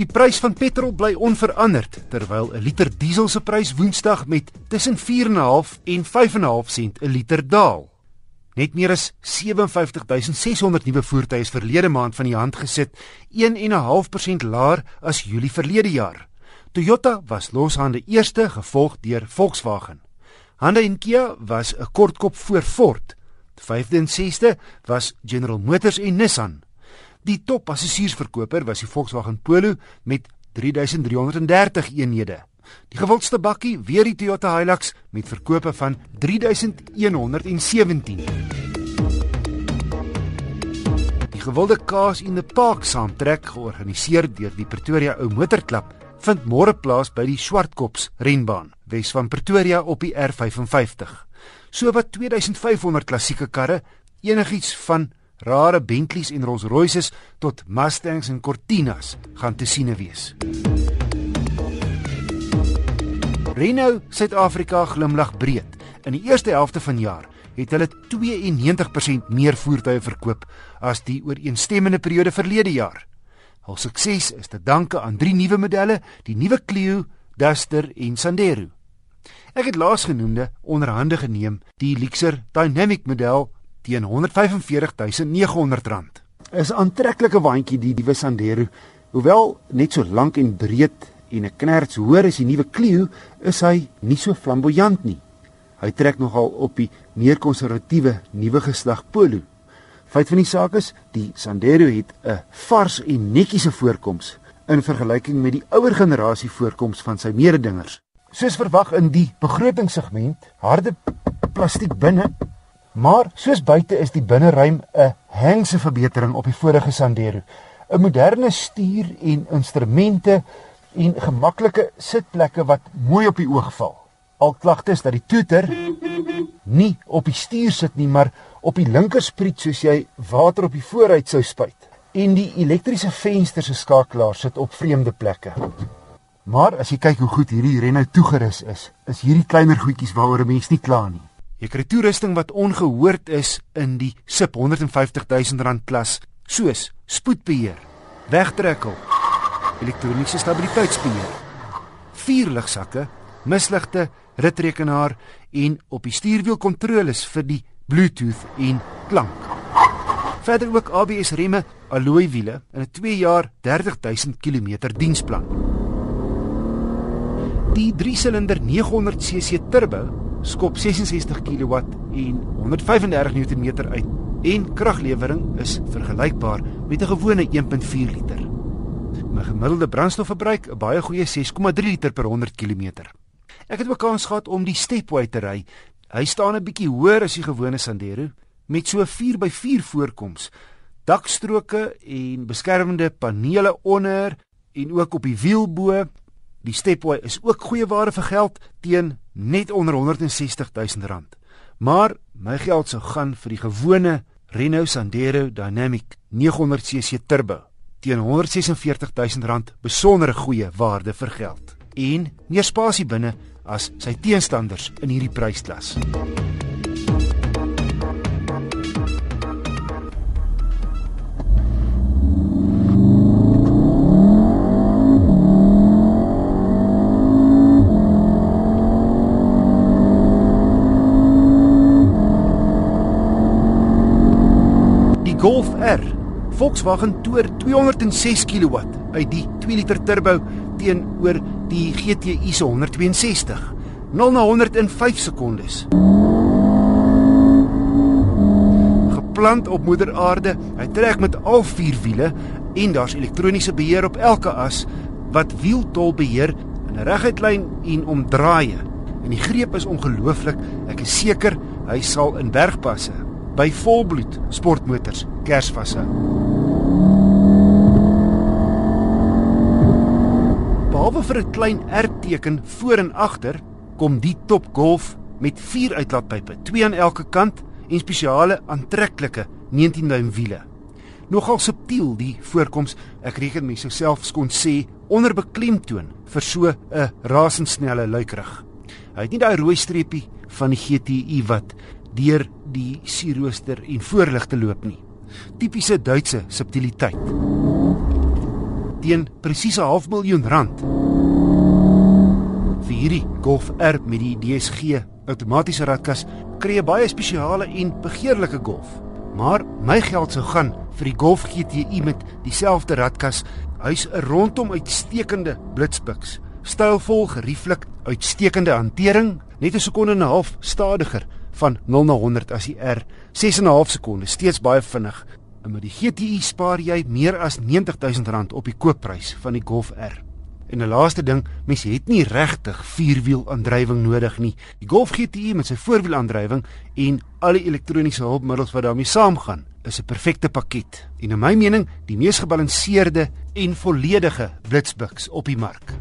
Die prys van petrol bly onveranderd terwyl 'n liter diesel se prys Woensdag met tussen 4.5 en 5.5 sent 'n liter daal. Net meer as 57600 nuwe voertuie is verlede maand van die hand gesit, 1.5% laer as Julie verlede jaar. Toyota was loshande eerste, gevolg deur Volkswagen. Hyundai en Kia was 'n kortkop voor Ford. Vyfde en sesde was General Motors en Nissan. Die top passasiersverkoper was die Volkswagen Polo met 3330 eenhede. Die gewildste bakkie weer die Toyota Hilux met verkope van 3117. Die gewilde Cars in the Park saamtrek georganiseer deur die Pretoria Ou Motorklub vind môre plaas by die Swartkops renbaan wes van Pretoria op die R55. So wat 2500 klassieke karre, enigiets van rare Bentleys en Rolls-Royces tot Mustangs en Cortinas gaan te siene wees. Renault Suid-Afrika glimlag breed. In die eerste helfte van jaar het hulle 92% meer voertuie verkoop as die ooreenstemmende periode verlede jaar. Hul sukses is te danke aan drie nuwe modelle, die nuwe Clio, Duster en Sandero. Ek het laasgenoemde onderhande geneem, die Lexus Dynamic model teen R144900. Is aantreklike waantjie die nuwe Sandero. Hoewel net so lank en breed en 'n knerts hoër as die nuwe Clio, is hy nie so flamboyant nie. Hy trek nogal op die meer konservatiewe nuwe geslag Polo. Feit van die saak is, die Sandero het 'n vars en netjiese voorkoms in vergelyking met die ouer generasie voorkoms van sy mededingers. Soos verwag in die begrotingssegment, harde plastiek binne Maar soos buite is die binneruim 'n hengse verbetering op die vorige Sandero. 'n Moderne stuur en instrumente en gemaklike sitplekke wat mooi op die oog val. Al klagtes dat die toeter nie op die stuur sit nie, maar op die linkerspriet soos jy water op die vooruit sou spuit. En die elektriese vensters se skakelaar sit op vreemde plekke. Maar as jy kyk hoe goed hierdie Renault toegerus is, is hierdie kleiner goedjies waaroor 'n mens nie kla nie. Jy kry toerusting wat ongehoord is in die sub 150 000 rand klas, soos spoedbeheer, wegtrekkel, elektroniese stabiliteitsbeheer, vier ligsakke, misligte, ritrekenaar en op die stuurwiel kontroles vir die Bluetooth en klank. Verder ook ABS remme, alloy wiele en 'n 2 jaar 30000 km diensplan. Die 3-silinder 900cc turbo skop 66 kW en 135 Nm uit en kraglewering is vergelykbaar met 'n gewone 1.4 liter. My gemiddelde brandstofverbruik 'n baie goeie 6,3 liter per 100 km. Ek het ook kans gehad om die Stepway te ry. Hy staan 'n bietjie hoër as die gewone Sandero met so 4x4 voorkoms, dakstroke en beskermende panele onder en ook op die wiel bo. Die Stepway is ook goeie ware vir geld teen net onder 160 000 rand. Maar my geld sou gaan vir die gewone Renault Sandero Dynamic 900cc turbo teen 146 000 rand besondere goeie waarde vir geld en meer spasie binne as sy teenstanders in hierdie prysklas. Golf R. Volkswagen toer 206 kW uit die 2 liter turbo teenoor die GTI se 162. 0 na 100 in 5 sekondes. Geplant op moeder aarde, hy trek met al vier wiele en daar's elektroniese beheer op elke as wat wieltol beheer in 'n reguit lyn en omdraaie. En die greep is ongelooflik. Ek is seker hy sal in bergpasse by volbloed sportmotors Kersvasse. Behalwe vir 'n klein R-teken voor en agter, kom die Top Golf met vier uitlaatpype, twee aan elke kant en spesiale aantreklike 19-duim wiele. Nogal subtiel die voorkoms, ek reken mense self kon sê onder beklemtoon vir so 'n rasendsnelle luikrig. Hy het nie daai rooi streepie van die GTI wat deur die sierrooster en voorligte loop nie. Tipiese Duitse subtiliteit. teen presies 'n half miljoen rand. Vir hierdie Golf R met die DSG outomatiese radkas kry jy baie spesiale en begeerlike golf. Maar my geld sou gaan vir die Golf GTI met dieselfde radkas. Hy's 'n rondom uitstekende blitspiks. Stylvol, gerieflik, uitstekende hantering, net 'n sekonde en 'n half stadiger van 0 na 100 as die R, 6 en 'n half sekondes, steeds baie vinnig. En met die GTI spaar jy meer as R90000 op die koopprys van die Golf R. En 'n laaste ding, mense het nie regtig vierwielaandrywing nodig nie. Die Golf GTI met sy voorwielaandrywing en al die elektroniese hulpmiddels wat daarmee saamgaan, is 'n perfekte pakket. En in my mening, die mees gebalanseerde en volledige blitsbuks op die mark.